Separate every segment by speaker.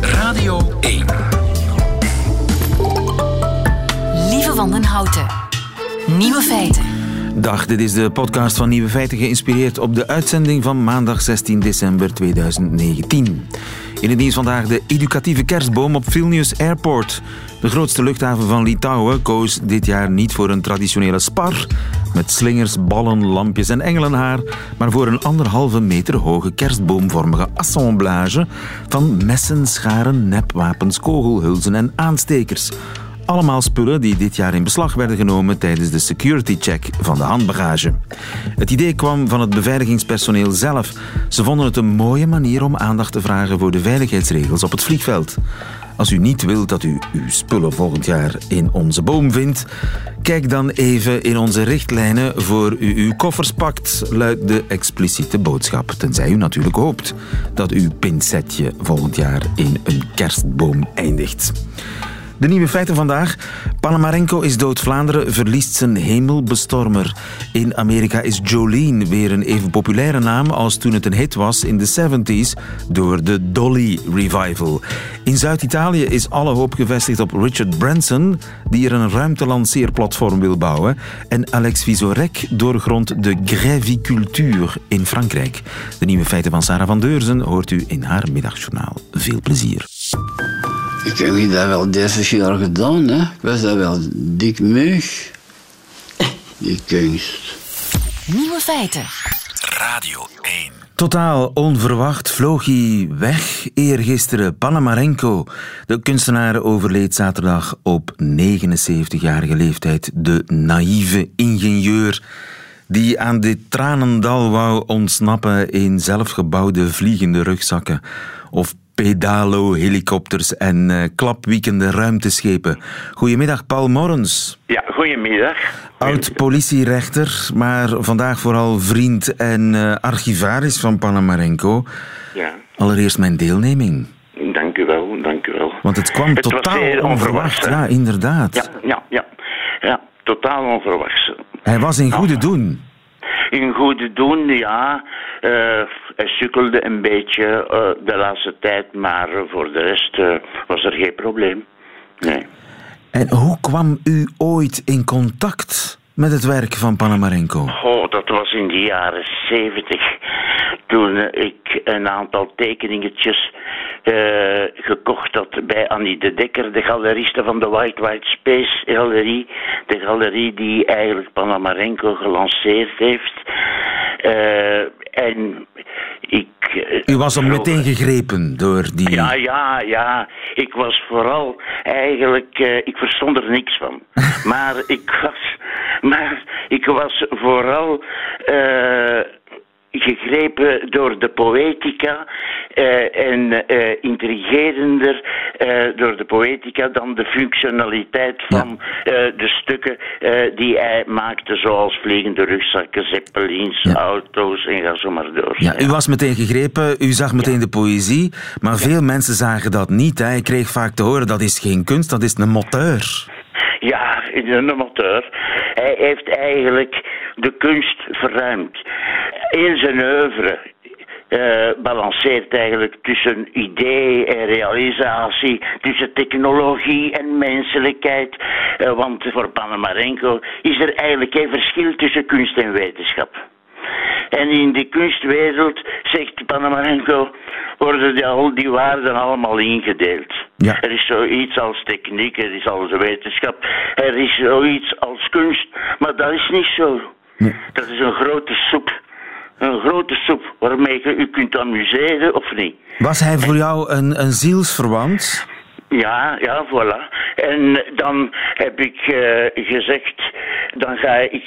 Speaker 1: Radio 1.
Speaker 2: Lieve Wandenhouten. Nieuwe feiten.
Speaker 3: Dag, dit is de podcast van Nieuwe Feiten geïnspireerd op de uitzending van maandag 16 december 2019. In het nieuws vandaag de educatieve kerstboom op Vilnius Airport. De grootste luchthaven van Litouwen koos dit jaar niet voor een traditionele spar met slingers, ballen, lampjes en engelenhaar, maar voor een anderhalve meter hoge kerstboomvormige assemblage van messen, scharen, nepwapens, kogelhulzen en aanstekers. Allemaal spullen die dit jaar in beslag werden genomen tijdens de security check van de handbagage. Het idee kwam van het beveiligingspersoneel zelf. Ze vonden het een mooie manier om aandacht te vragen voor de veiligheidsregels op het vliegveld. Als u niet wilt dat u uw spullen volgend jaar in onze boom vindt, kijk dan even in onze richtlijnen voor u uw koffers pakt, luidt de expliciete boodschap. Tenzij u natuurlijk hoopt dat uw pinsetje volgend jaar in een kerstboom eindigt. De nieuwe feiten vandaag. Panamarenko is dood. Vlaanderen verliest zijn hemelbestormer. In Amerika is Jolene weer een even populaire naam als toen het een hit was in de 70s door de Dolly Revival. In Zuid-Italië is alle hoop gevestigd op Richard Branson, die er een ruimtelanceerplatform wil bouwen. En Alex Visorek doorgrondt de grévicultuur in Frankrijk. De nieuwe feiten van Sarah van Deurzen hoort u in haar middagjournaal. Veel plezier.
Speaker 4: Ik heb dat wel 30 jaar gedaan, hè. Ik was dat wel dik meug. Die kunst.
Speaker 2: Nieuwe feiten.
Speaker 1: Radio 1.
Speaker 3: Totaal onverwacht vloog hij weg eergisteren. Panamarenko, de kunstenaar, overleed zaterdag op 79-jarige leeftijd. De naïeve ingenieur die aan dit tranendal wou ontsnappen in zelfgebouwde vliegende rugzakken. Of pedalo-helikopters en uh, klapwiekende ruimteschepen. Goedemiddag, Paul Morens.
Speaker 5: Ja, goedemiddag.
Speaker 3: Oud-politierechter, maar vandaag vooral vriend en uh, archivaris van Panamarenko.
Speaker 5: Ja.
Speaker 3: Allereerst mijn deelneming.
Speaker 5: Dank u wel, dank u wel.
Speaker 3: Want het kwam
Speaker 5: Het
Speaker 3: totaal onverwacht. Ja, inderdaad.
Speaker 5: Ja, ja, ja. Ja, totaal onverwachts.
Speaker 3: Hij was in goede doen.
Speaker 5: In goede doen, ja. eh, hij sukkelde een beetje eh, de laatste tijd, maar voor de rest eh, was er geen probleem. Nee.
Speaker 3: En hoe kwam u ooit in contact met het werk van Panamarenko?
Speaker 5: Oh, dat was in de jaren zeventig. Toen ik een aantal tekeningetjes eh, gekocht had bij Annie de Dekker, de galeriste van de White White Space Galerie. De galerie die eigenlijk Panamarenko gelanceerd heeft. Eh, en ik... eh,
Speaker 3: U was al meteen gegrepen door die...
Speaker 5: ja, ja, ja. Ik was vooral eigenlijk, ik verstond er niks van. maar ik was, maar ik was vooral gegrepen door de poëtica eh, en eh, intrigerender eh, door de poëtica dan de functionaliteit van eh, de stukken eh, die hij maakte, zoals vliegende rugzakken, zeppelins,
Speaker 3: Ja.
Speaker 5: auto's en ga zo maar door.
Speaker 3: Ja, u was meteen gegrepen, u zag meteen de poëzie, maar veel mensen zagen dat niet. Hè. Ik kreeg vaak te horen, dat is geen kunst, dat is een moteur.
Speaker 5: Ja, een amateur. Hij heeft eigenlijk de kunst verruimd. In zijn oeuvre eh, balanceert eigenlijk tussen idee en realisatie, tussen technologie en menselijkheid. Eh, want voor Panamarenko is er eigenlijk geen verschil tussen kunst en wetenschap. En in die kunstwereld, zegt Panamarenko, worden die, al die waarden allemaal ingedeeld.
Speaker 3: Ja.
Speaker 5: Er is zoiets als techniek, er is als wetenschap, er is zoiets als kunst, maar dat is niet zo. Dat is een grote soep. Een grote soep waarmee je u kunt amuseren of niet.
Speaker 3: Was hij voor jou een, een zielsverwant?
Speaker 5: Ja, ja, voilà. En dan heb ik eh, gezegd, dan ga ik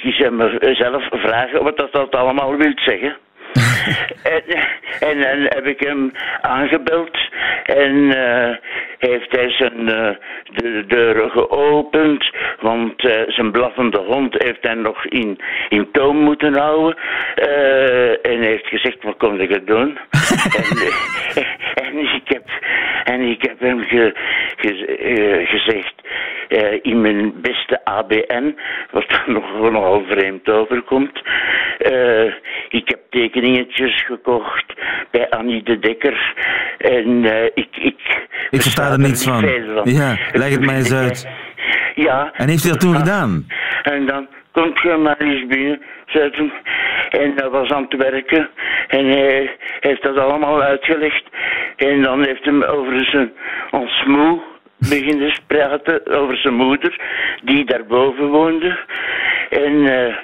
Speaker 5: zelf vragen wat dat, dat allemaal wil zeggen. en, en dan heb ik hem aangebeld en eh, heeft hij zijn eh, de deuren geopend, want eh, zijn blaffende hond heeft hij nog in, in toom moeten houden. Eh, en heeft gezegd, wat kom je doen? en, en, ik heb, en ik heb hem ge, ge- eh, gezegd, eh, in mijn beste ABN, wat er nog nogal vreemd overkomt. eh, ik heb tekeningetjes gekocht bij Annie de Dekker. En ik, ik...
Speaker 3: Ik versta er niets van. Ja, leg het mij eens uit.
Speaker 5: Ja.
Speaker 3: En heeft hij dat toen gedaan?
Speaker 5: En dan komt je eens binnen, zei hij. En hij was aan het werken. En hij heeft dat allemaal uitgelegd. En dan heeft hij over zijn ons moe beginnen praten over zijn moeder, die daarboven woonde. En eh,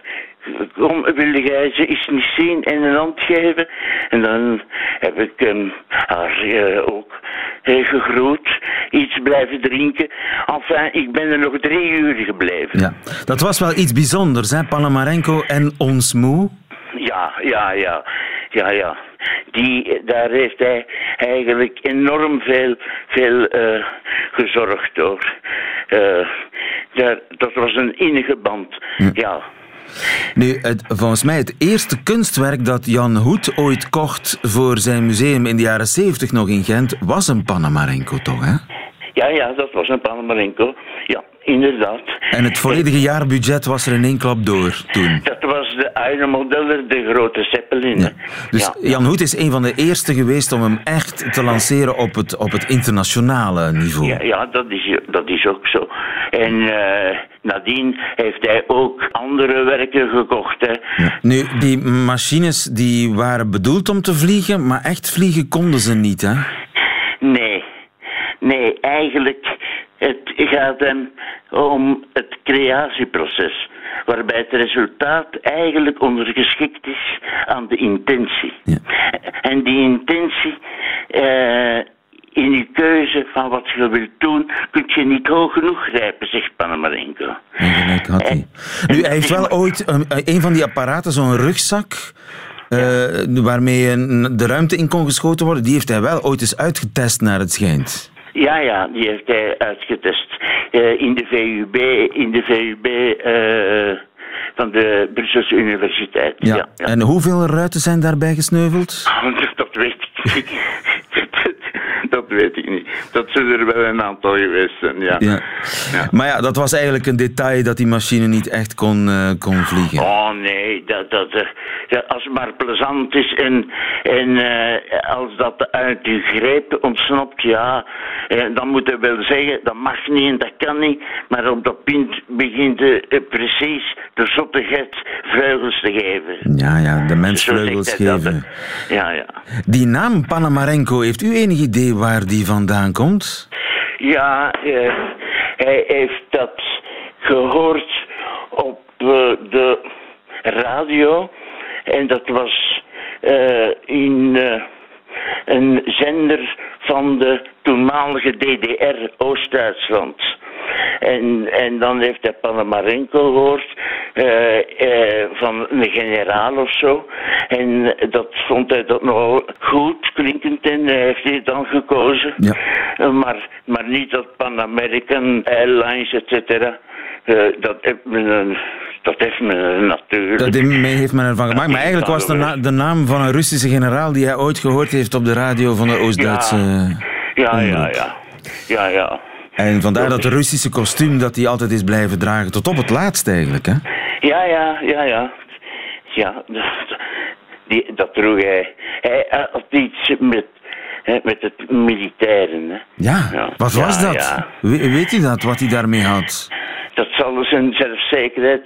Speaker 5: kom, wilde jij ze eens niet zien en een hand geven? En dan heb ik hem haar eh, ook eh, gegroet, iets blijven drinken. Enfin, ik ben er nog drie uur gebleven.
Speaker 3: Ja, dat was wel iets bijzonders, hè? Panamarenko en ons moe.
Speaker 5: Ja, ja, ja. Ja, ja. Die, daar heeft hij eigenlijk enorm veel, veel eh, gezorgd door. Eh, daar, dat was een innige band. Ja.
Speaker 3: Nu, het, volgens mij het eerste kunstwerk dat Jan Hoed ooit kocht voor zijn museum in de jaren 70 nog in Gent, was een Panamarenko toch, hè?
Speaker 5: Ja, ja, dat was een Panamarenko. Ja, inderdaad.
Speaker 3: En het volledige jaarbudget was er in één klap door toen.
Speaker 5: Dat was de oude modeller, de grote Zeppelin.
Speaker 3: Ja. Dus
Speaker 5: Ja.
Speaker 3: Jan Hoed is een van de eerste geweest om hem echt te lanceren op het, op het internationale niveau.
Speaker 5: Ja, ja dat, is, dat is ook zo. En eh, nadien heeft hij ook andere werken gekocht. Hè.
Speaker 3: Nu, die machines die waren bedoeld om te vliegen, maar echt vliegen konden ze niet, hè?
Speaker 5: Nee, nee, eigenlijk het gaat hem om het creatieproces, waarbij het resultaat eigenlijk ondergeschikt is aan de intentie.
Speaker 3: Ja.
Speaker 5: En die intentie, eh, in je keuze van wat je wilt doen, kun je niet hoog genoeg grijpen, zegt Panamarenko.
Speaker 3: En gelijk had hij. Nu, hij heeft wel ooit een, een van die apparaten, zo'n rugzak, eh, waarmee een- de ruimte in kon geschoten worden, die heeft hij wel ooit eens uitgetest naar het schijnt.
Speaker 5: Ja, ja, die heeft hij uitgetest eh, in de VUB, in de VUB eh, van de Brusselse Universiteit.
Speaker 3: Ja.
Speaker 5: Ja, ja.
Speaker 3: En hoeveel ruiten zijn daarbij gesneuveld?
Speaker 5: Dat weet ik niet. Dat weet ik niet. Dat zullen er wel een aantal geweest zijn, ja.
Speaker 3: Ja.
Speaker 5: Ja.
Speaker 3: Maar ja, dat was eigenlijk een detail dat die machine niet echt kon, eh, kon vliegen.
Speaker 5: Oh nee, dat, dat, eh, ja, als het maar plezant is en, en eh, als dat uit uw greep ontsnapt, ja, dan moet je wel zeggen, dat mag niet en dat kan niet, maar op dat punt begint eh, precies de zottigheid vleugels te geven.
Speaker 3: Ja, ja, de mens vleugels
Speaker 5: dat,
Speaker 3: geven.
Speaker 5: Ja, ja.
Speaker 3: Die naam Panamarenko, heeft u enig idee waar die vandaan komt?
Speaker 5: Ja, eh, hij heeft dat gehoord op de radio. En dat was eh, in eh, een zender van de toenmalige DDR, Oost-Duitsland. En, en dan heeft hij Panamarenko gehoord eh, eh, van een generaal of zo. En dat vond hij dat nogal goed klinkend en hij heeft hij dan gekozen.
Speaker 3: Ja.
Speaker 5: Eh, maar, maar niet dat Pan American Airlines, et cetera. Eh, dat, heeft men, eh, dat heeft men natuurlijk.
Speaker 3: Dat heeft men ervan gemaakt. Maar eigenlijk was de, na- de naam van een Russische generaal die hij ooit gehoord heeft op de radio van de Oost-Duitse...
Speaker 5: Ja, ja, ja. Ja, ja.
Speaker 3: En vandaar dat de Russische kostuum dat hij altijd is blijven dragen, tot op het laatst eigenlijk. Hè?
Speaker 5: Ja, ja, ja, ja. Ja, dat, die, dat droeg hij. Hij had iets met, hè, met het militairen. Hè.
Speaker 3: Ja,
Speaker 5: Ja.
Speaker 3: wat
Speaker 5: Ja,
Speaker 3: was dat?
Speaker 5: ja.
Speaker 3: We- weet u dat, wat hij daarmee had?
Speaker 5: Dat zal zijn zelfzekerheid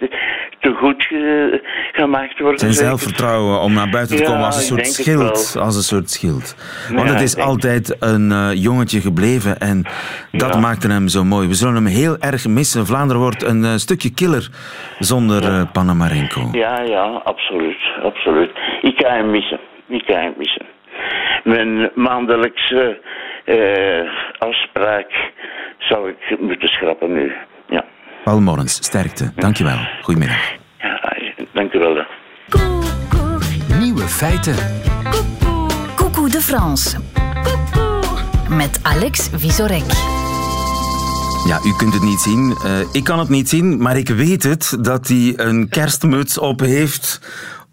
Speaker 5: te goed ge- gemaakt worden.
Speaker 3: Zijn zelfvertrouwen om naar buiten te
Speaker 5: Ja,
Speaker 3: komen als een soort schild. Als een soort schild. Want
Speaker 5: Ja,
Speaker 3: het is altijd een eh, jongetje gebleven en dat
Speaker 5: Ja.
Speaker 3: maakte hem zo mooi. We zullen hem heel erg missen. Vlaanderen wordt een eh, stukje killer zonder eh, Panamarenko.
Speaker 5: Ja, ja, absoluut, absoluut. Ik ga hem missen. Ik ga hem missen. Mijn maandelijkse afspraak zal ik moeten schrappen nu.
Speaker 3: Paul Morens, sterkte. Dankjewel. Goedemiddag.
Speaker 5: ja dank u wel. hè.
Speaker 1: Nieuwe feiten.
Speaker 2: Coucou de France. Met Alex Visorek.
Speaker 3: Ja, u kunt het niet zien. Eh, ik kan het niet zien, maar ik weet het dat hij een kerstmuts op heeft.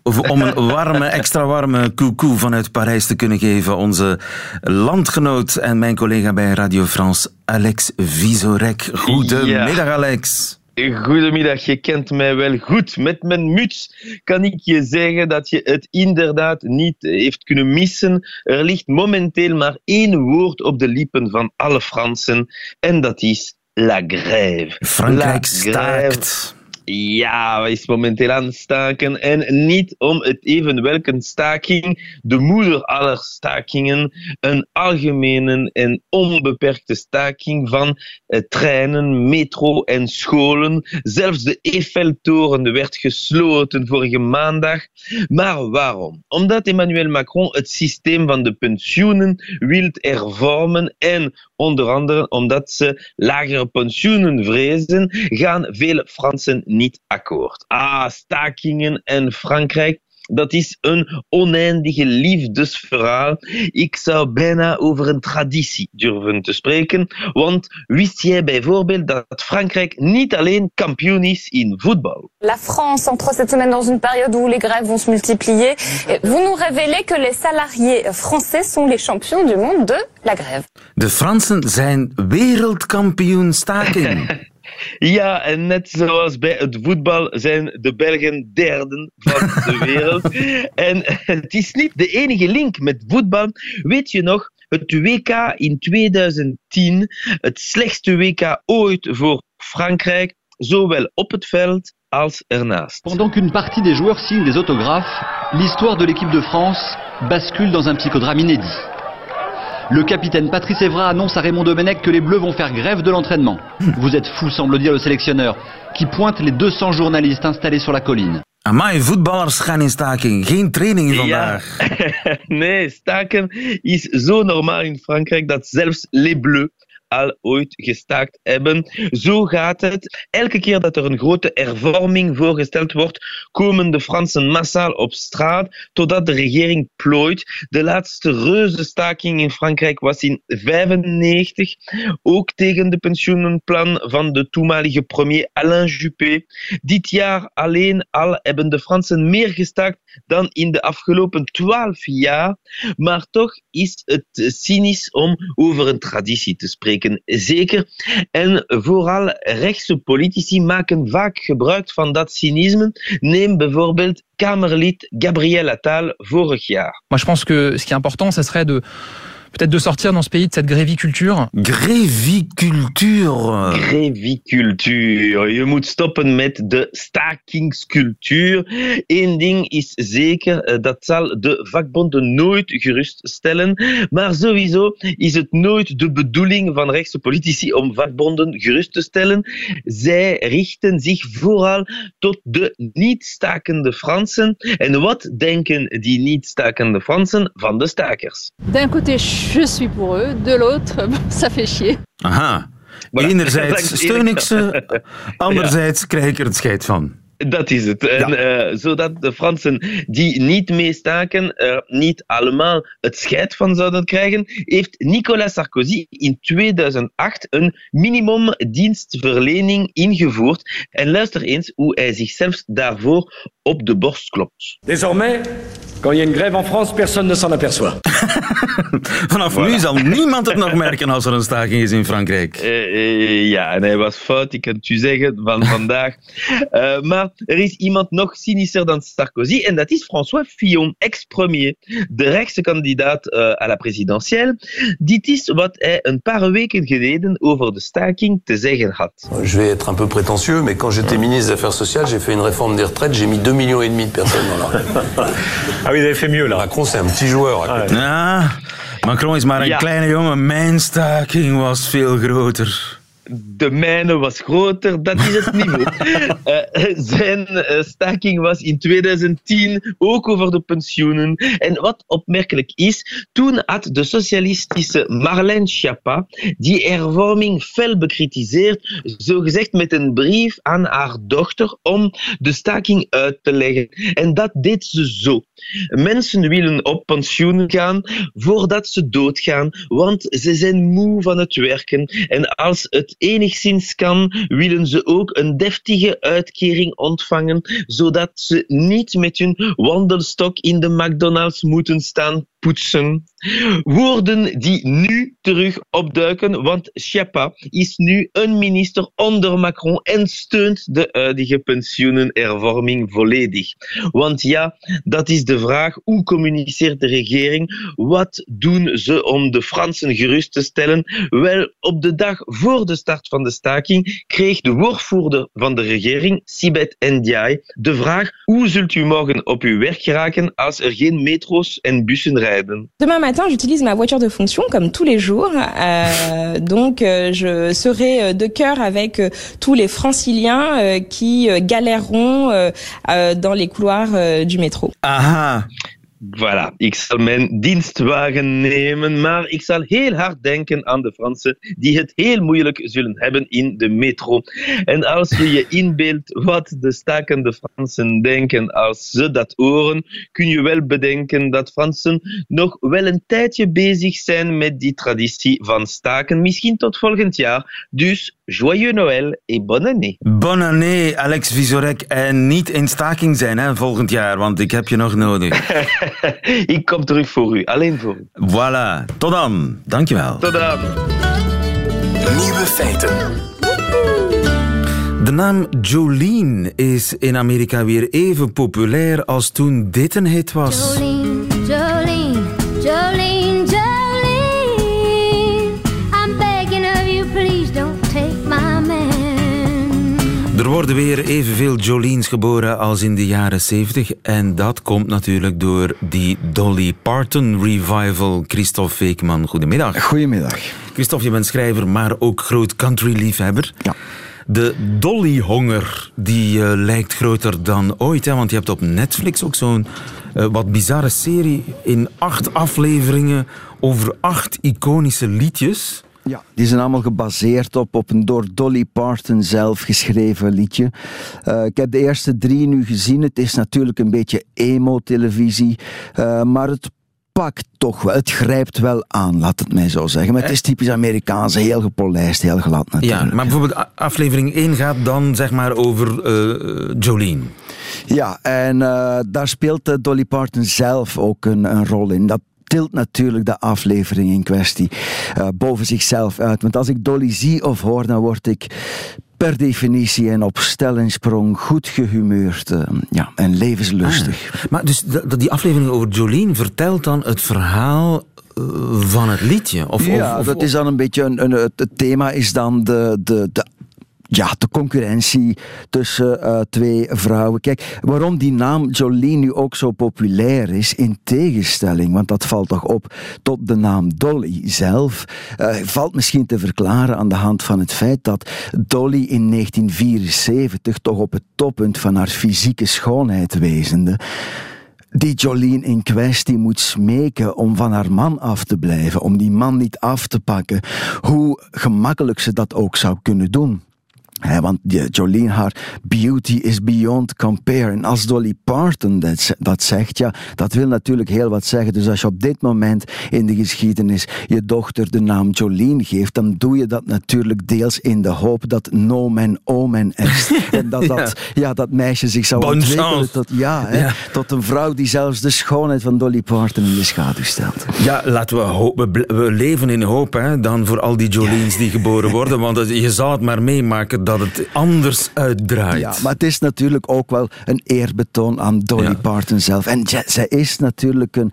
Speaker 3: Om een warme, extra warme coucou vanuit Parijs te kunnen geven. Onze landgenoot en mijn collega bij Radio France, Alex Visorek. Goedemiddag, Alex.
Speaker 6: Goedemiddag, je kent mij wel goed. Met mijn muts kan ik je zeggen dat je het inderdaad niet heeft kunnen missen. Er ligt momenteel maar één woord op de lippen van alle Fransen en dat is la grève.
Speaker 3: Frankrijk staakt.
Speaker 6: Ja, is momenteel aan het staken. En niet om het even welke staking, de moeder aller stakingen, een algemene en onbeperkte staking van eh, treinen, metro en scholen. Zelfs de Eiffeltoren werd gesloten vorige maandag. Maar waarom? Omdat Emmanuel Macron het systeem van de pensioenen wil hervormen en onder andere omdat ze lagere pensioenen vrezen, gaan vele Fransen niet akkoord. Ah, stakingen in Frankrijk. Dat is een oneindige liefdesverhaal. Ik zou bijna over een traditie durven te spreken. Want wist jij bijvoorbeeld dat Frankrijk niet alleen kampioen is in voetbal?
Speaker 7: La France entre cette semaine dans une période où les grèves vont se multiplier. Vous nous révélez que les salariés français sont les champions du monde de la grève.
Speaker 3: De Fransen zijn wereldkampioen staking.
Speaker 6: Ja, en net zoals bij het voetbal zijn de Belgen derden van de wereld. en het is niet de enige link met voetbal. Weet je nog, het WK in 2010, het slechtste WK ooit voor Frankrijk, zowel op het veld als ernaast.
Speaker 8: Pendant qu'une partie des joueurs signent des autographes, l'histoire de l'équipe de France bascule dans un psychodrame inédit. Le capitaine Patrice Evra annonce à Raymond Domenech que les Bleus vont faire grève de l'entraînement. Vous êtes fou, semble dire le sélectionneur, qui pointe les 200 journalistes installés sur la colline.
Speaker 3: Amai, voetballers gaan in staking. Geen training vandaag.
Speaker 6: Ja. nee, staken is zo normaal in Frankrijk dat zelfs les Bleus al ooit gestaakt hebben. Zo gaat het. Elke keer dat er een grote hervorming voorgesteld wordt, komen de Fransen massaal op straat totdat de regering plooit. De laatste reuze staking in Frankrijk was in 1995, ook tegen de pensioenplan van de toenmalige premier Alain Juppé. Dit jaar alleen al hebben de Fransen meer gestaakt dan in de afgelopen twaalf jaar. Maar toch is het cynisch om over een traditie te spreken. Zeker. En vooral rechtse politici maken vaak gebruik van dat cynisme. Neem bijvoorbeeld Kamerlid Gabriel Attal vorig jaar.
Speaker 9: Moi, je pense que ce qui est important, ce serait de peut-être de sortir dans ce pays de cette gréviculture.
Speaker 3: Gréviculture.
Speaker 6: Gréviculture. Je moet stoppen met de stakingscultuur. Eén ding is zeker, eh, dat zal de vakbonden nooit geruststellen. Maar sowieso is het nooit de bedoeling van rechtse politici om vakbonden gerust te stellen. Zij richten zich vooral tot de niet-stakende Fransen. En wat denken die niet-stakende Fransen van de stakers?
Speaker 10: D'un côté, je suis pour eux, de l'autre, ça fait chier.
Speaker 3: Aha.
Speaker 6: Voilà.
Speaker 3: Enerzijds steun ik ze, anderzijds krijg ik er het scheid van.
Speaker 6: Dat is het. En, eh, zodat de Fransen die niet meestaken er niet allemaal het scheid van zouden krijgen, heeft Nicolas Sarkozy in 2008 een minimumdienstverlening ingevoerd. En luister eens hoe hij zichzelf daarvoor op de borst klopt.
Speaker 11: Désormais, quand il y a une grève en France, personne ne s'en aperçoit.
Speaker 3: Vanaf nu zal niemand het nog merken als er een staking is in Frankrijk.
Speaker 6: Eh, eh, ja, en hij was fout, ik kan het u zeggen, van vandaag. Eh, maar er is iemand nog cynischer dan Sarkozy, en dat is François Fillon, ex-premier, de rechtse kandidaat à la présidentielle. Dit is wat hij een paar weken geleden over de staking te zeggen had.
Speaker 12: Je vais être un peu prétentieux, mais quand j'étais ministre des Affaires sociales, j'ai fait une réforme des retraites, j'ai mis 2 millions et demi de personnes dans la.
Speaker 11: Ah oui, vous avez fait mieux là.
Speaker 12: Macron, c'est un petit joueur. à côté.
Speaker 3: Ja, Macron is maar een
Speaker 6: Ja.
Speaker 3: kleine jongen. Mijn staking was veel groter.
Speaker 6: De mijne was groter, dat is het niveau. Eh, zijn eh, staking was in 2010 ook over de pensioenen. En wat opmerkelijk is, toen had de socialistische Marlène Schiappa die hervorming fel bekritiseerd, zogezegd met een brief aan haar dochter om de staking uit te leggen. En dat deed ze zo. Mensen willen op pensioen gaan voordat ze doodgaan, want ze zijn moe van het werken. En als het enigszins kan, willen ze ook een deftige uitkering ontvangen, zodat ze niet met hun wandelstok in de McDonald's moeten staan poetsen. Woorden die nu terug opduiken, want Schiappa is nu een minister onder Macron en steunt de huidige pensioenhervorming volledig. Want ja, dat is de vraag. Hoe communiceert de regering? Wat doen ze om de Fransen gerust te stellen? Wel, op de dag voor de start van de staking kreeg de woordvoerder van de regering, Sibeth Ndiaye, de vraag hoe zult u morgen op uw werk geraken als er geen metro's en bussen rijden?
Speaker 13: Demain matin, j'utilise ma voiture de fonction comme tous les jours. Euh, donc, euh, je serai euh, de cœur avec euh, tous les franciliens euh, qui euh, galèreront euh, euh, dans les couloirs euh, du métro.
Speaker 3: Aha.
Speaker 6: Voilà, ik zal mijn dienstwagen nemen, maar ik zal heel hard denken aan de Fransen die het heel moeilijk zullen hebben in de metro. En als je je inbeeldt wat de stakende Fransen denken als ze dat horen, kun je wel bedenken dat Fransen nog wel een tijdje bezig zijn met die traditie van staken, misschien tot volgend jaar. Dus joyeux Noël et bonne année.
Speaker 3: Bonne année, Alex Visorek. En niet in staking zijn hè, volgend jaar, want ik heb je nog nodig.
Speaker 6: ik kom terug voor u, alleen voor u.
Speaker 3: Voilà, tot dan. Dankjewel.
Speaker 6: Tot dan.
Speaker 1: Nieuwe feiten.
Speaker 3: De naam Jolene is in Amerika weer even populair als toen dit een hit was.
Speaker 14: Jolene,
Speaker 3: worden weer evenveel Jolines geboren als in de jaren 70. En dat komt natuurlijk door die Dolly Parton revival. Christophe Veekman, goedemiddag.
Speaker 15: Goedemiddag.
Speaker 3: Christophe, je bent schrijver, maar ook groot country-liefhebber.
Speaker 15: Ja.
Speaker 3: De Dolly-honger die eh, lijkt groter dan ooit. Hè? Want je hebt op Netflix ook zo'n eh, wat bizarre serie in acht afleveringen over acht iconische liedjes.
Speaker 15: Ja, die zijn allemaal gebaseerd op, op een door Dolly Parton zelf geschreven liedje. Eh, ik heb de eerste drie nu gezien. Het is natuurlijk een beetje emo-televisie, eh, maar het pakt toch wel. Het grijpt wel aan, laat het mij zo zeggen. Maar het is typisch Amerikaans, heel gepolijst, heel glad natuurlijk.
Speaker 3: Ja, maar bijvoorbeeld aflevering 1 gaat dan zeg maar over eh, Jolene.
Speaker 15: Ja, en eh, daar speelt eh, Dolly Parton zelf ook een, een rol in. Dat tilt natuurlijk de aflevering in kwestie eh, boven zichzelf uit. Want als ik Dolly zie of hoor, dan word ik per definitie en op stel en sprong goed gehumeurd eh, ja, en levenslustig.
Speaker 3: Ah, maar dus die aflevering over Jolene vertelt dan het verhaal eh, van het liedje? Of,
Speaker 15: ja,
Speaker 3: of,
Speaker 15: dat is dan een beetje een, een, het het thema is dan de, de, de ja, de concurrentie tussen eh, twee vrouwen. Kijk, waarom die naam Jolene nu ook zo populair is, in tegenstelling, want dat valt toch op tot de naam Dolly zelf, eh, valt misschien te verklaren aan de hand van het feit dat Dolly in 1974 toch op het toppunt van haar fysieke schoonheid wezende, die Jolene in kwestie moet smeken om van haar man af te blijven, om die man niet af te pakken, hoe gemakkelijk ze dat ook zou kunnen doen. Want Jolene, haar beauty is beyond compare. En als Dolly Parton dat, dat zegt, ja, dat wil natuurlijk heel wat zeggen. Dus als je op dit moment in de geschiedenis je dochter de naam Jolene geeft, dan doe je dat natuurlijk deels in de hoop dat no man omen is. en dat dat, ja. dat meisje zich zou ontwikkelen
Speaker 3: chance.
Speaker 15: tot, ja, tot een vrouw die zelfs de schoonheid van Dolly Parton in de schaduw stelt.
Speaker 3: Ja, laten we, we, leven in hoop hè, dan voor al die Jolines die geboren worden. Want je zou het maar meemaken dat het anders uitdraait.
Speaker 15: Ja, maar het is natuurlijk ook wel een eerbetoon aan Dolly Parton zelf. En ja, zij is natuurlijk een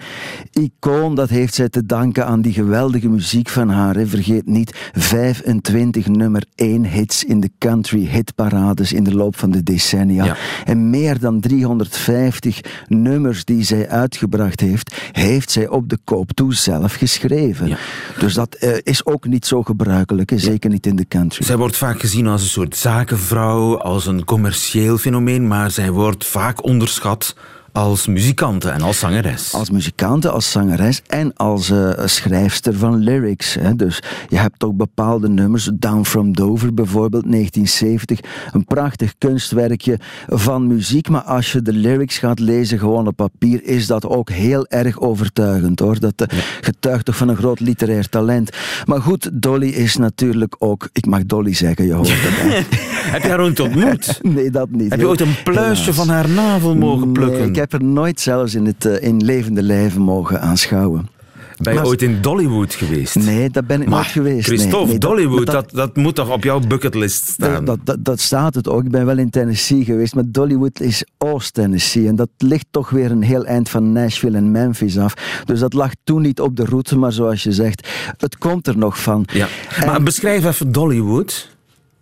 Speaker 15: icoon, dat heeft zij te danken aan die geweldige muziek van haar. hè. Vergeet niet, 25 nummer 1 hits in de country hitparades in de loop van de decennia.
Speaker 3: Ja.
Speaker 15: En meer dan 350 nummers die zij uitgebracht heeft, heeft zij op de koop toe zelf geschreven. Dus dat eh, is ook niet zo gebruikelijk, hè, zeker niet in de country.
Speaker 3: Zij wordt vaak gezien als een soort zakenvrouw, als een commercieel fenomeen, maar zij wordt vaak onderschat als muzikante en als zangeres.
Speaker 15: Als muzikante, als zangeres en als eh, schrijfster van lyrics. Hè. Dus je hebt ook bepaalde nummers, Down from Dover bijvoorbeeld, 1970. Een prachtig kunstwerkje van muziek, maar als je de lyrics gaat lezen gewoon op papier, is dat ook heel erg overtuigend hoor. Dat eh, getuigt toch van een groot literair talent. Maar goed, Dolly is natuurlijk ook, ik mag Dolly zeggen, je hoort het.
Speaker 3: Heb je haar ooit ontmoet?
Speaker 15: Nee, dat niet.
Speaker 3: Heb je ooit een pluisje
Speaker 15: Helaas.
Speaker 3: van haar navel mogen plukken?
Speaker 15: Nee, heb er nooit zelfs in, het, eh, in levende lijven mogen aanschouwen.
Speaker 3: Ben je
Speaker 15: Maar-
Speaker 3: ooit in Dollywood geweest?
Speaker 15: Nee, dat ben ik nooit geweest.
Speaker 3: Christophe,
Speaker 15: Nee, dat-
Speaker 3: Dollywood,
Speaker 15: dat-
Speaker 3: dat, dat, moet toch op jouw bucketlist staan?
Speaker 15: Dat, dat, dat staat het ook. Ik ben wel in Tennessee geweest, maar Dollywood is Oost-Tennessee. En dat ligt toch weer een heel eind van Nashville en Memphis af. Dus dat lag toen niet op de route, maar zoals je zegt, het komt er nog van.
Speaker 3: Ja. Maar beschrijf even Dollywood.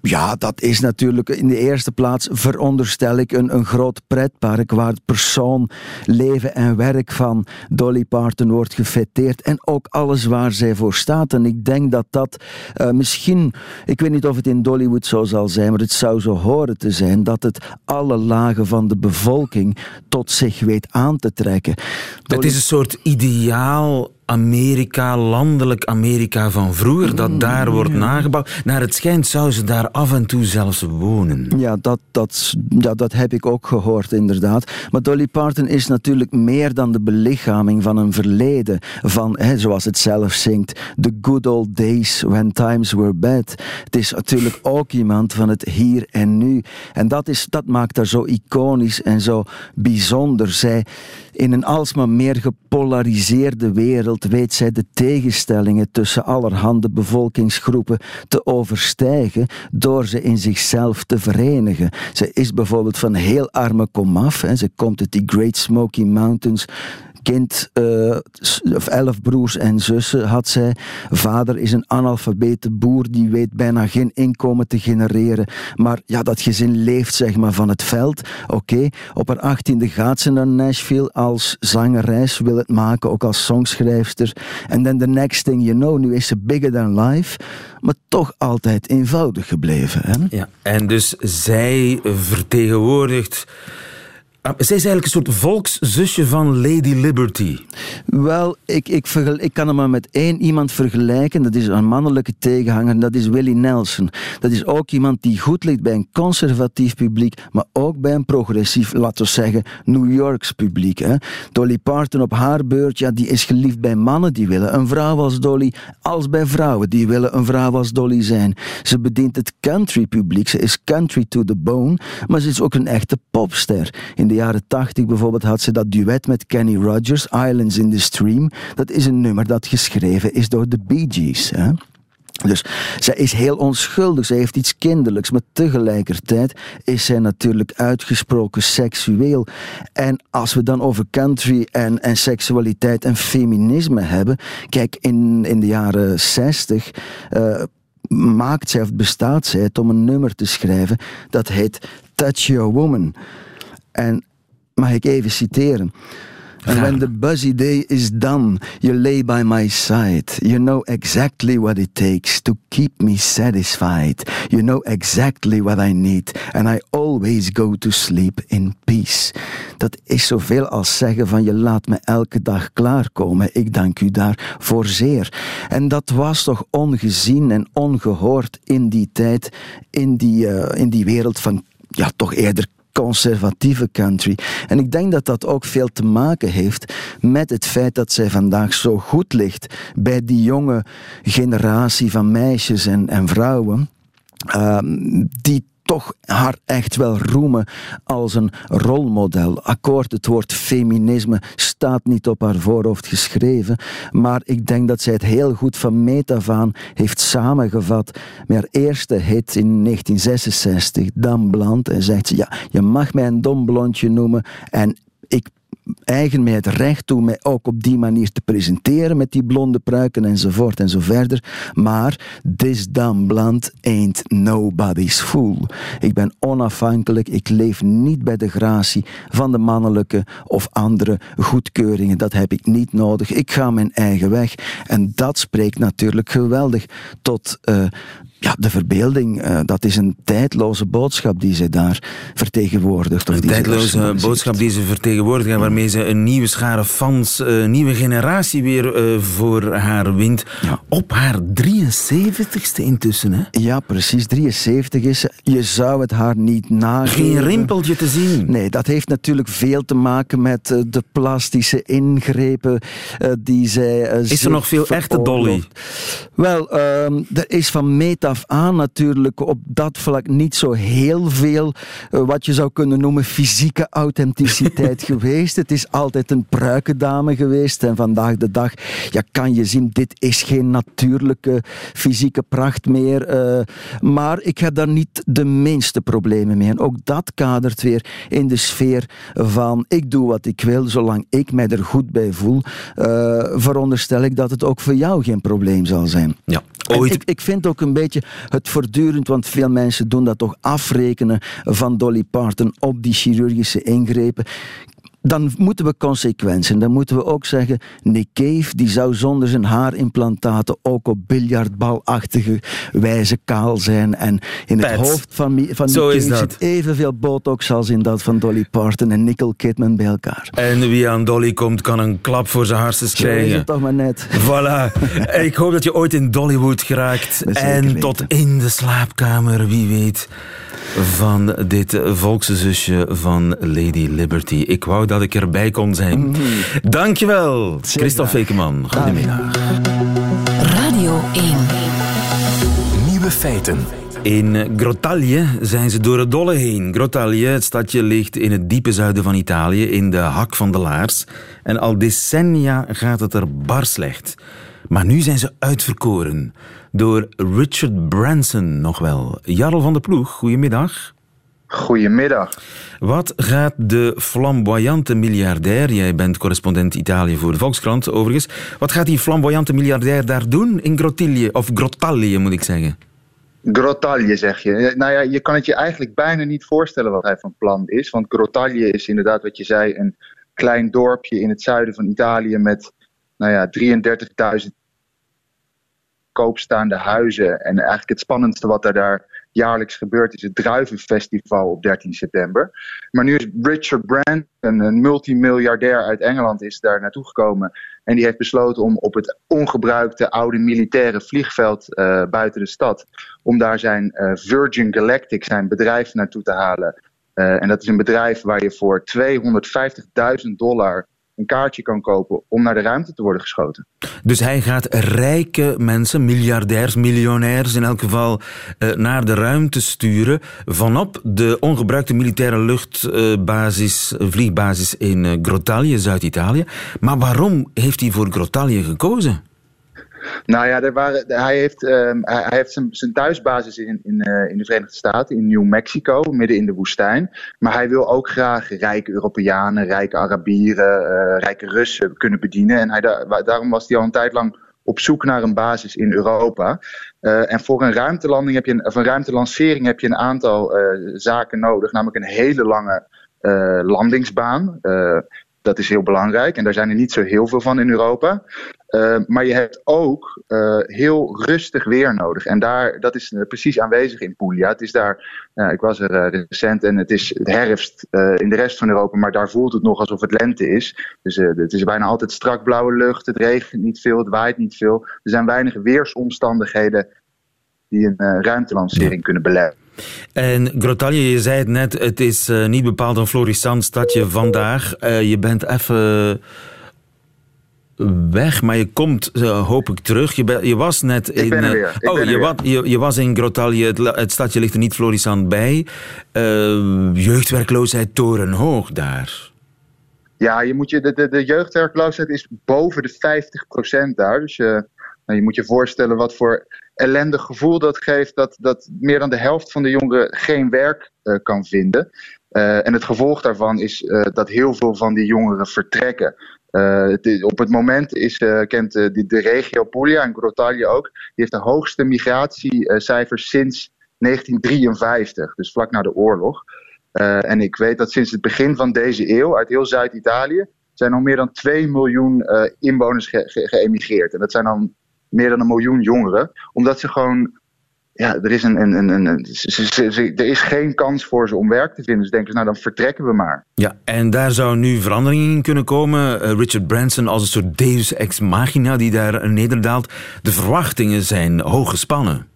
Speaker 15: Ja, dat is natuurlijk in de eerste plaats, veronderstel ik, een, een groot pretpark waar het persoon, leven en werk van Dolly Parton wordt gefeteerd en ook alles waar zij voor staat. En ik denk dat dat eh, misschien, ik weet niet of het in Dollywood zo zal zijn, maar het zou zo horen te zijn dat het alle lagen van de bevolking tot zich weet aan te trekken.
Speaker 3: Het is een soort ideaal Amerika, landelijk Amerika van vroeger, dat daar wordt nagebouwd. Naar het schijnt zou ze daar af en toe zelfs wonen.
Speaker 15: Ja, dat, dat, ja, dat heb ik ook gehoord, inderdaad. Maar Dolly Parton is natuurlijk meer dan de belichaming van een verleden. Van, hè, zoals het zelf zingt, the good old days when times were bad. Het is natuurlijk ook iemand van het hier en nu. En dat, is, dat maakt haar zo iconisch en zo bijzonder. Zij, in een alsmaar meer gepolariseerde wereld weet zij de tegenstellingen tussen allerhande bevolkingsgroepen te overstijgen door ze in zichzelf te verenigen. Ze is bijvoorbeeld van heel arme komaf. Hè. Ze komt uit die Great Smoky Mountains kind, eh, of elf broers en zussen had zij. Vader is een analfabete boer, die weet bijna geen inkomen te genereren. Maar ja, dat gezin leeft zeg maar van het veld. Oké, op haar achttiende gaat ze naar Nashville als zangeres, wil het maken, ook als songschrijfster. En dan the next thing you know, nu is ze bigger than life, maar toch altijd eenvoudig gebleven. Hè?
Speaker 3: Ja, en dus zij vertegenwoordigt... Ah, Zij is eigenlijk een soort volkszusje van Lady Liberty.
Speaker 15: Wel, ik, ik, ik kan hem maar met één iemand vergelijken. Dat is een mannelijke tegenhanger. en Dat is Willie Nelson. Dat is ook iemand die goed ligt bij een conservatief publiek, maar ook bij een progressief, laten we zeggen, New Yorks publiek. Hè. Dolly Parton op haar beurt, ja, die is geliefd bij mannen die willen een vrouw als Dolly, als bij vrouwen die willen een vrouw als Dolly zijn. Ze bedient het country publiek. Ze is country to the bone, maar ze is ook een echte popster. In jaren tachtig bijvoorbeeld had ze dat duet met Kenny Rogers, Islands in the Stream. Dat is een nummer dat geschreven is door de Bee Gees. Hè? Dus zij is heel onschuldig, zij heeft iets kinderlijks, maar tegelijkertijd is zij natuurlijk uitgesproken seksueel. En als we dan over country en, en seksualiteit en feminisme hebben, kijk, in, in de jaren 60 eh, maakt zij of bestaat zij het om een nummer te schrijven dat heet Touch Your Woman. En mag ik even citeren? And when the busy day is done, you lay by my side. You know exactly what it takes to keep me satisfied. You know exactly what I need. And I always go to sleep in peace. Dat is zoveel als zeggen van je laat me elke dag klaarkomen. Ik dank u daarvoor zeer. En dat was toch ongezien en ongehoord in die tijd, in die, eh, in die wereld van ja, toch eerder conservatieve country. En ik denk dat dat ook veel te maken heeft met het feit dat zij vandaag zo goed ligt bij die jonge generatie van meisjes en, en vrouwen. ehm, die toch haar echt wel roemen als een rolmodel. Akkoord, het woord feminisme staat niet op haar voorhoofd geschreven, maar ik denk dat zij het heel goed van meet af heeft samengevat met haar eerste hit in 1966, Dan Bland, en zegt ze, ja, je mag mij een dom blondje noemen en ik eigen het recht toe mij ook op die manier te presenteren met die blonde pruiken enzovoort en zo verder. Maar this dumb blonde ain't nobody's fool. Ik ben onafhankelijk, ik leef niet bij de gratie van de mannelijke of andere goedkeuringen. Dat heb ik niet nodig. Ik ga mijn eigen weg. En dat spreekt natuurlijk geweldig tot eh, ja, de verbeelding. Eh, dat is een tijdloze boodschap die ze daar vertegenwoordigt. Of
Speaker 3: Een
Speaker 15: die
Speaker 3: tijdloze boodschap die ze vertegenwoordigt en waarmee ze een nieuwe schare fans, een nieuwe generatie weer eh, voor haar wint. Op haar 73ste intussen, hè?
Speaker 15: Ja, precies. 73 is ze. Je zou het haar niet nageven.
Speaker 3: Geen rimpeltje te zien.
Speaker 15: Nee, dat heeft natuurlijk veel te maken met eh, de plastische ingrepen eh, die zij. eh,
Speaker 3: Is er nog veel echte Dolly?
Speaker 15: Wel, ehm, er is van meet af aan natuurlijk op dat vlak niet zo heel veel eh, wat je zou kunnen noemen fysieke authenticiteit geweest. Het is altijd een pruikendame geweest en vandaag de dag ja, kan je zien, dit is geen natuurlijke fysieke pracht meer. eh, maar ik heb daar niet de minste problemen mee. En ook dat kadert weer in de sfeer van ik doe wat ik wil, zolang ik mij er goed bij voel, eh, veronderstel ik dat het ook voor jou geen probleem zal zijn.
Speaker 3: Ja,
Speaker 15: Ik, ik vind ook een beetje het voortdurend, want veel mensen doen dat toch afrekenen van Dolly Parton op die chirurgische ingrepen. Dan moeten we consequent zijn. Dan moeten we ook zeggen, Nick Cave die zou zonder zijn haarimplantaten ook op biljartbalachtige wijze kaal zijn. En in het hoofd van, van Nick
Speaker 3: Zo is
Speaker 15: Cave
Speaker 3: dat.
Speaker 15: zit evenveel botox als in dat van Dolly Parton en Nicole Kidman bij elkaar.
Speaker 3: En wie aan Dolly komt, kan een klap voor zijn
Speaker 15: Zo is
Speaker 3: krijgen.
Speaker 15: het toch maar net.
Speaker 3: Voilà. Ik hoop dat je ooit in Dollywood geraakt. En tot in de slaapkamer, wie weet, van dit volkszusje van Lady Liberty. Ik wou dat ik erbij kon zijn.
Speaker 15: Mhm.
Speaker 3: Dankjewel, Christophe Fekeman. Goedemiddag.
Speaker 2: Radio 1.
Speaker 1: Nieuwe feiten.
Speaker 3: In Grottaglie zijn ze door het dolle heen. Grottaglie, het stadje, ligt in het diepe zuiden van Italië, in de hak van de laars. En al decennia gaat het er bar slecht. Maar nu zijn ze uitverkoren. Door Richard Branson nog wel. Jarl van de Ploeg, goedemiddag.
Speaker 16: Goedemiddag.
Speaker 3: Wat gaat de flamboyante miljardair, jij bent correspondent Italië voor de Volkskrant overigens, wat gaat die flamboyante miljardair daar doen in Grottaglie, of Grottaglie moet ik zeggen?
Speaker 16: Grottaglie zeg je. Nou ja, je kan het je eigenlijk bijna niet voorstellen wat hij van plan is. Want Grottaglie is inderdaad wat je zei, een klein dorpje in het zuiden van Italië met nou ja, 33.000 koopstaande huizen. En eigenlijk het spannendste wat er daar jaarlijks gebeurt is het Druivenfestival op 13 september. Maar nu is Richard Branson, een multimiljardair uit Engeland, is daar naartoe gekomen. En die heeft besloten om op het ongebruikte oude militaire vliegveld eh, buiten de stad, om daar zijn eh, Virgin Galactic, zijn bedrijf, naartoe te halen. Eh, en dat is een bedrijf waar je voor 250.000 dollar een kaartje kan kopen om naar de ruimte te worden geschoten.
Speaker 3: Dus hij gaat rijke mensen, miljardairs, miljonairs in elk geval, eh, naar de ruimte sturen vanop de ongebruikte militaire luchtbasis, vliegbasis in eh, Grottaglie, Zuid-Italië. Maar waarom heeft hij voor Grottaglie gekozen?
Speaker 16: Nou ja, hij heeft, ehm, hij, heeft zijn, zijn thuisbasis in, in, eh, in de Verenigde Staten, in New Mexico, midden in de woestijn. Maar hij wil ook graag rijke Europeanen, rijke Arabieren, eh, rijke Russen kunnen bedienen. En hij, daarom was hij al een tijd lang op zoek naar een basis in Europa. Eh, en voor een ruimtelanding heb je een, of een ruimtelancering heb je een aantal zaken nodig, namelijk een hele lange landingsbaan. Dat is heel belangrijk en daar zijn er niet zo heel veel van in Europa. Uh, maar je hebt ook uh, heel rustig weer nodig. En daar, dat is uh, precies aanwezig in Puglia. Het is daar, nou, ik was er recent en het is herfst in de rest van Europa, maar daar voelt het nog alsof het lente is. Dus het is bijna altijd strak blauwe lucht, het regent niet veel, het waait niet veel. Er zijn weinig weersomstandigheden die een ruimtelancering kunnen belemmen.
Speaker 3: En Grottaglie, je zei het net, het is niet bepaald een florissant stadje vandaag. Je bent even weg, maar je komt, uh, hoop ik, terug. Je, ben, je was net in...
Speaker 16: Ik ben er weer. Ik
Speaker 3: oh,
Speaker 16: ben
Speaker 3: je, wat, je, je, was in Grottaglie, het, het, stadje ligt er niet florissant bij. jeugdwerkloosheid torenhoog daar.
Speaker 16: Ja, je, moet je, de, de, de jeugdwerkloosheid is boven de 50% daar. Dus je, nou, je moet je voorstellen wat voor ellendig gevoel dat geeft dat, dat meer dan de helft van de jongeren geen werk uh, kan vinden. Uh, en het gevolg daarvan is uh, dat heel veel van die jongeren vertrekken. Het, op het moment is, kent de, de regio Puglia en Grottaglie ook, die heeft de hoogste migratiecijfers sinds 1953, dus vlak na de oorlog. en ik weet dat sinds het begin van deze eeuw uit heel Zuid-Italië zijn al meer dan 2 miljoen inwoners ge, ge, geëmigreerd. En dat zijn dan meer dan een miljoen jongeren. Omdat ze gewoon. Ja, er is, een, een, een, een ze, ze, ze, er is geen kans voor ze om werk te vinden. Dus denken ze, nou dan vertrekken we maar.
Speaker 3: Ja, en daar zou nu verandering in kunnen komen. Uh, Richard Branson als een soort deus ex machina die daar nederdaalt. De verwachtingen zijn hoog gespannen.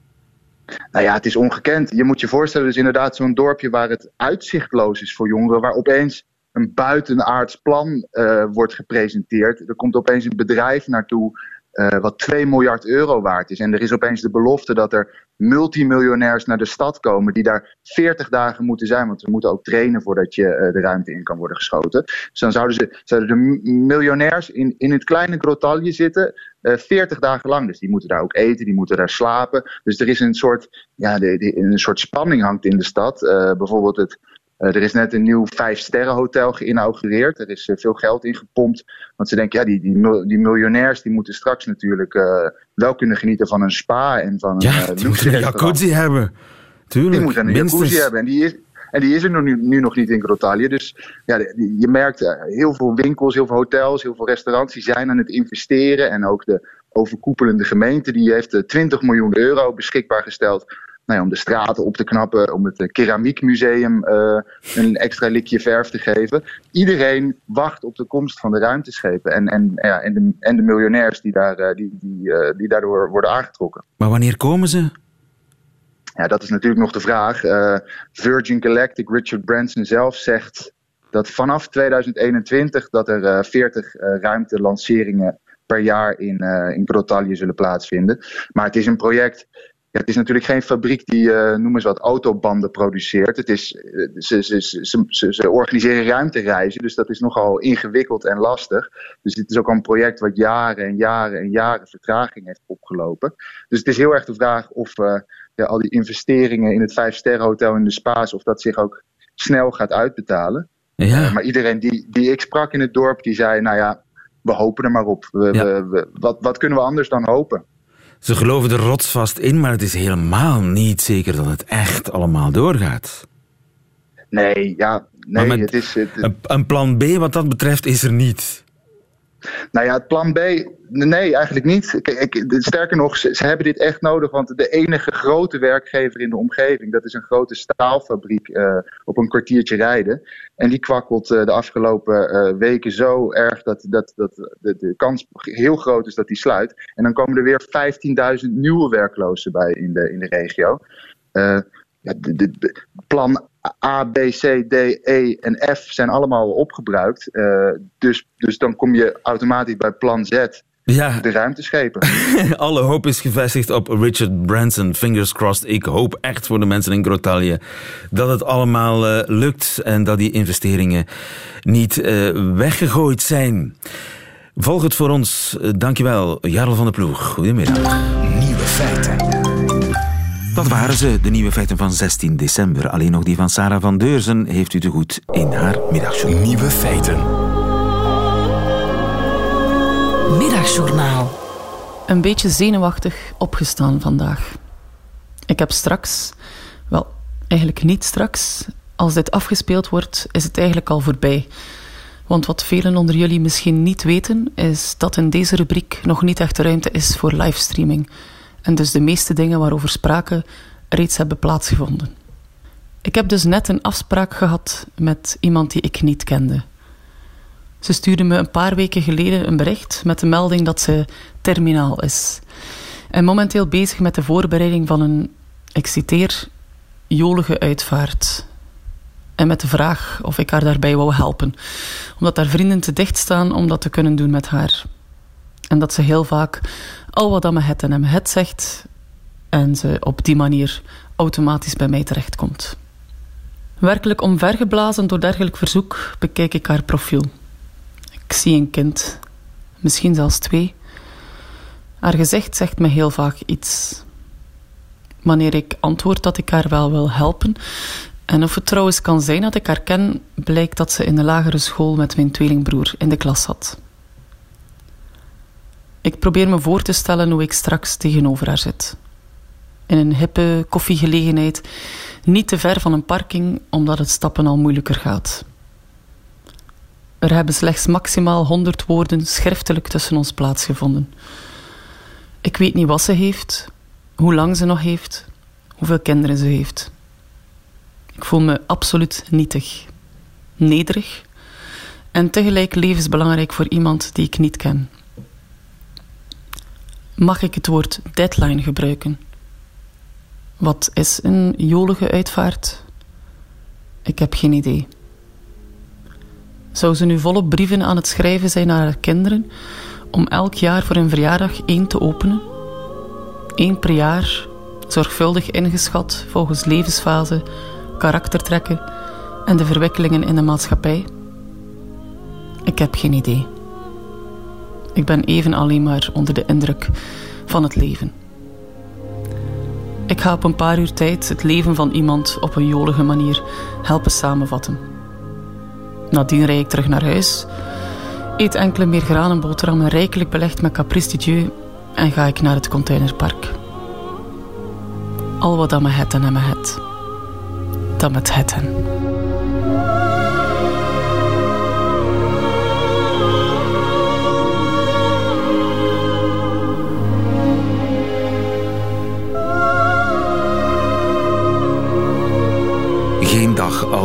Speaker 16: Nou ja, het is ongekend. Je moet je voorstellen, dus inderdaad zo'n dorpje waar het uitzichtloos is voor jongeren. Waar opeens een buitenaards plan uh, wordt gepresenteerd. Er komt opeens een bedrijf naartoe eh, wat 2 miljard euro waard is. En er is opeens de belofte dat er multimiljonairs naar de stad komen die daar 40 dagen moeten zijn. Want ze moeten ook trainen voordat je eh, de ruimte in kan worden geschoten. Dus dan zouden, ze, zouden de miljonairs in, in het kleine grotalje zitten. Uh, 40 dagen lang. Dus die moeten daar ook eten, die moeten daar slapen. Dus er is een soort, ja, de, een soort spanning hangt in de stad. bijvoorbeeld het, er is net een nieuw vijf-sterren-hotel geïnaugureerd. Er is uh, veel geld ingepompt. Want ze denken, ja, die, die, die miljonairs die moeten straks natuurlijk uh, wel kunnen genieten van een spa en van
Speaker 3: ja,
Speaker 16: een
Speaker 3: die moeten een jacuzzi hebben. Tuurlijk,
Speaker 16: die moeten een
Speaker 3: minstens.
Speaker 16: jacuzzi hebben. En die is, en die is er nu, nu nog niet in Grottaglie. Dus ja, je merkt heel veel winkels, heel veel hotels, heel veel restaurants... die zijn aan het investeren. En ook de overkoepelende gemeente die heeft 20 miljoen euro beschikbaar gesteld nou ja, om de straten op te knappen, om het keramiekmuseum uh, een extra likje verf te geven. Iedereen wacht op de komst van de ruimteschepen en, en, ja, en, de, en de miljonairs die, daar, uh, die, die, uh, die daardoor worden aangetrokken.
Speaker 3: Maar wanneer komen ze?
Speaker 16: Ja, dat is natuurlijk nog de vraag. Virgin Galactic, Richard Branson zelf zegt dat vanaf 2021 dat er 40 ruimtelanceringen per jaar in, in Grottaglie zullen plaatsvinden. Maar het is een project ja, het is natuurlijk geen fabriek die, uh, noem eens wat, autobanden produceert. Het is, uh, ze, ze, ze, ze, ze organiseren ruimtereizen, dus dat is nogal ingewikkeld en lastig. Dus dit is ook al een project wat jaren en jaren en jaren vertraging heeft opgelopen. Dus het is heel erg de vraag of uh, ja, al die investeringen in het Vijfsterrenhotel in de Spaas, of dat zich ook snel gaat uitbetalen.
Speaker 3: Ja.
Speaker 16: maar iedereen die, die ik sprak in het dorp, die zei, nou ja, we hopen er maar op. We,
Speaker 3: Ja.
Speaker 16: we, we- wat, wat kunnen we anders dan hopen?
Speaker 3: Ze geloven er rotsvast in, maar het is helemaal niet zeker dat het echt allemaal doorgaat.
Speaker 16: Nee, ja, nee,
Speaker 3: met
Speaker 16: het is... Het,
Speaker 3: Een, een plan B wat dat betreft is er niet.
Speaker 16: Nou ja, het plan B, nee, eigenlijk niet. Sterker nog, ze, hebben dit echt nodig, want de enige grote werkgever in de omgeving, dat is een grote staalfabriek eh, op een kwartiertje rijden. En die kwakkelt eh, de afgelopen eh, weken zo erg dat, dat, dat de, de kans heel groot is dat die sluit. En dan komen er weer 15.000 nieuwe werklozen bij in de, in de regio. Ja, de- plan A, B, C, D, E en F zijn allemaal opgebruikt. Eh, dus, dus dan kom je automatisch bij plan Z,
Speaker 3: Ja,
Speaker 16: de ruimteschepen.
Speaker 3: alle hoop is gevestigd op Richard Branson. Fingers crossed. Ik hoop echt voor de mensen in Grottaglie dat het allemaal eh, lukt en dat die investeringen niet eh, weggegooid zijn. Volg het voor ons. Dankjewel, Jarl van der Ploeg. Goedemiddag.
Speaker 1: Nieuwe feiten.
Speaker 3: Dat waren ze, de nieuwe feiten van 16 december. Alleen nog die van Sarah van Deurzen heeft u te goed in haar middagshow.
Speaker 1: Nieuwe feiten.
Speaker 2: Middagjournaal.
Speaker 17: Een beetje zenuwachtig opgestaan vandaag. Ik heb straks, wel, eigenlijk niet straks, als dit afgespeeld wordt, is het eigenlijk al voorbij. Want wat velen onder jullie misschien niet weten, is dat in deze rubriek nog niet echt ruimte is voor livestreaming. En dus de meeste dingen waarover spraken reeds hebben plaatsgevonden. Ik heb dus net een afspraak gehad met iemand die ik niet kende. Ze stuurde me een paar weken geleden een bericht met de melding dat ze terminaal is. En momenteel bezig met de voorbereiding van een, ik citeer, jolige uitvaart. En met de vraag of ik haar daarbij wou helpen. Omdat haar vrienden te dicht staan om dat te kunnen doen met haar. En dat ze heel vaak al wat aan me het en aan het zegt. En ze op die manier automatisch bij mij terechtkomt. Werkelijk omvergeblazen door dergelijk verzoek bekijk ik haar profiel. Ik zie een kind, misschien zelfs twee. Haar gezicht zegt me heel vaak iets. Wanneer ik antwoord dat ik haar wel wil helpen, en of het trouwens kan zijn dat ik haar ken, blijkt dat ze in de lagere school met mijn tweelingbroer in de klas zat. Ik probeer me voor te stellen hoe ik straks tegenover haar zit. In een hippe koffiegelegenheid, niet te ver van een parking, omdat het stappen al moeilijker gaat. Er hebben slechts maximaal 100 woorden schriftelijk tussen ons plaatsgevonden. Ik weet niet wat ze heeft, hoe lang ze nog heeft, hoeveel kinderen ze heeft. Ik voel me absoluut nietig, nederig en tegelijk levensbelangrijk voor iemand die ik niet ken. Mag ik het woord deadline gebruiken? Wat is een jolige uitvaart? Ik heb geen idee. Zou ze nu volop brieven aan het schrijven zijn naar haar kinderen? om elk jaar voor een verjaardag één te openen. Eén per jaar, zorgvuldig ingeschat volgens levensfase, karaktertrekken en de verwikkelingen in de maatschappij. Ik heb geen idee. Ik ben even alleen maar onder de indruk van het leven. Ik ga op een paar uur tijd het leven van iemand op een jolige manier helpen samenvatten. Nadien rijd ik terug naar huis, eet enkele meer granenboterhammen rijkelijk belegd met caprice dieu en ga ik naar het containerpark. Al wat dat me het en me het, dat met het en.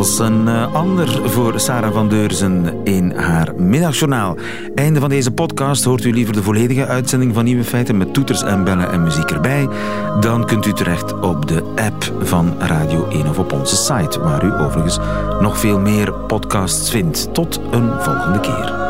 Speaker 3: Als een eh, ander voor Sarah van Deurzen in haar middagjournaal. Einde van deze podcast. Hoort u liever de volledige uitzending van Nieuwe Feiten met toeters en bellen en muziek erbij? Dan kunt u terecht op de app van Radio 1 of op onze site, waar u overigens nog veel meer podcasts vindt. Tot een volgende keer.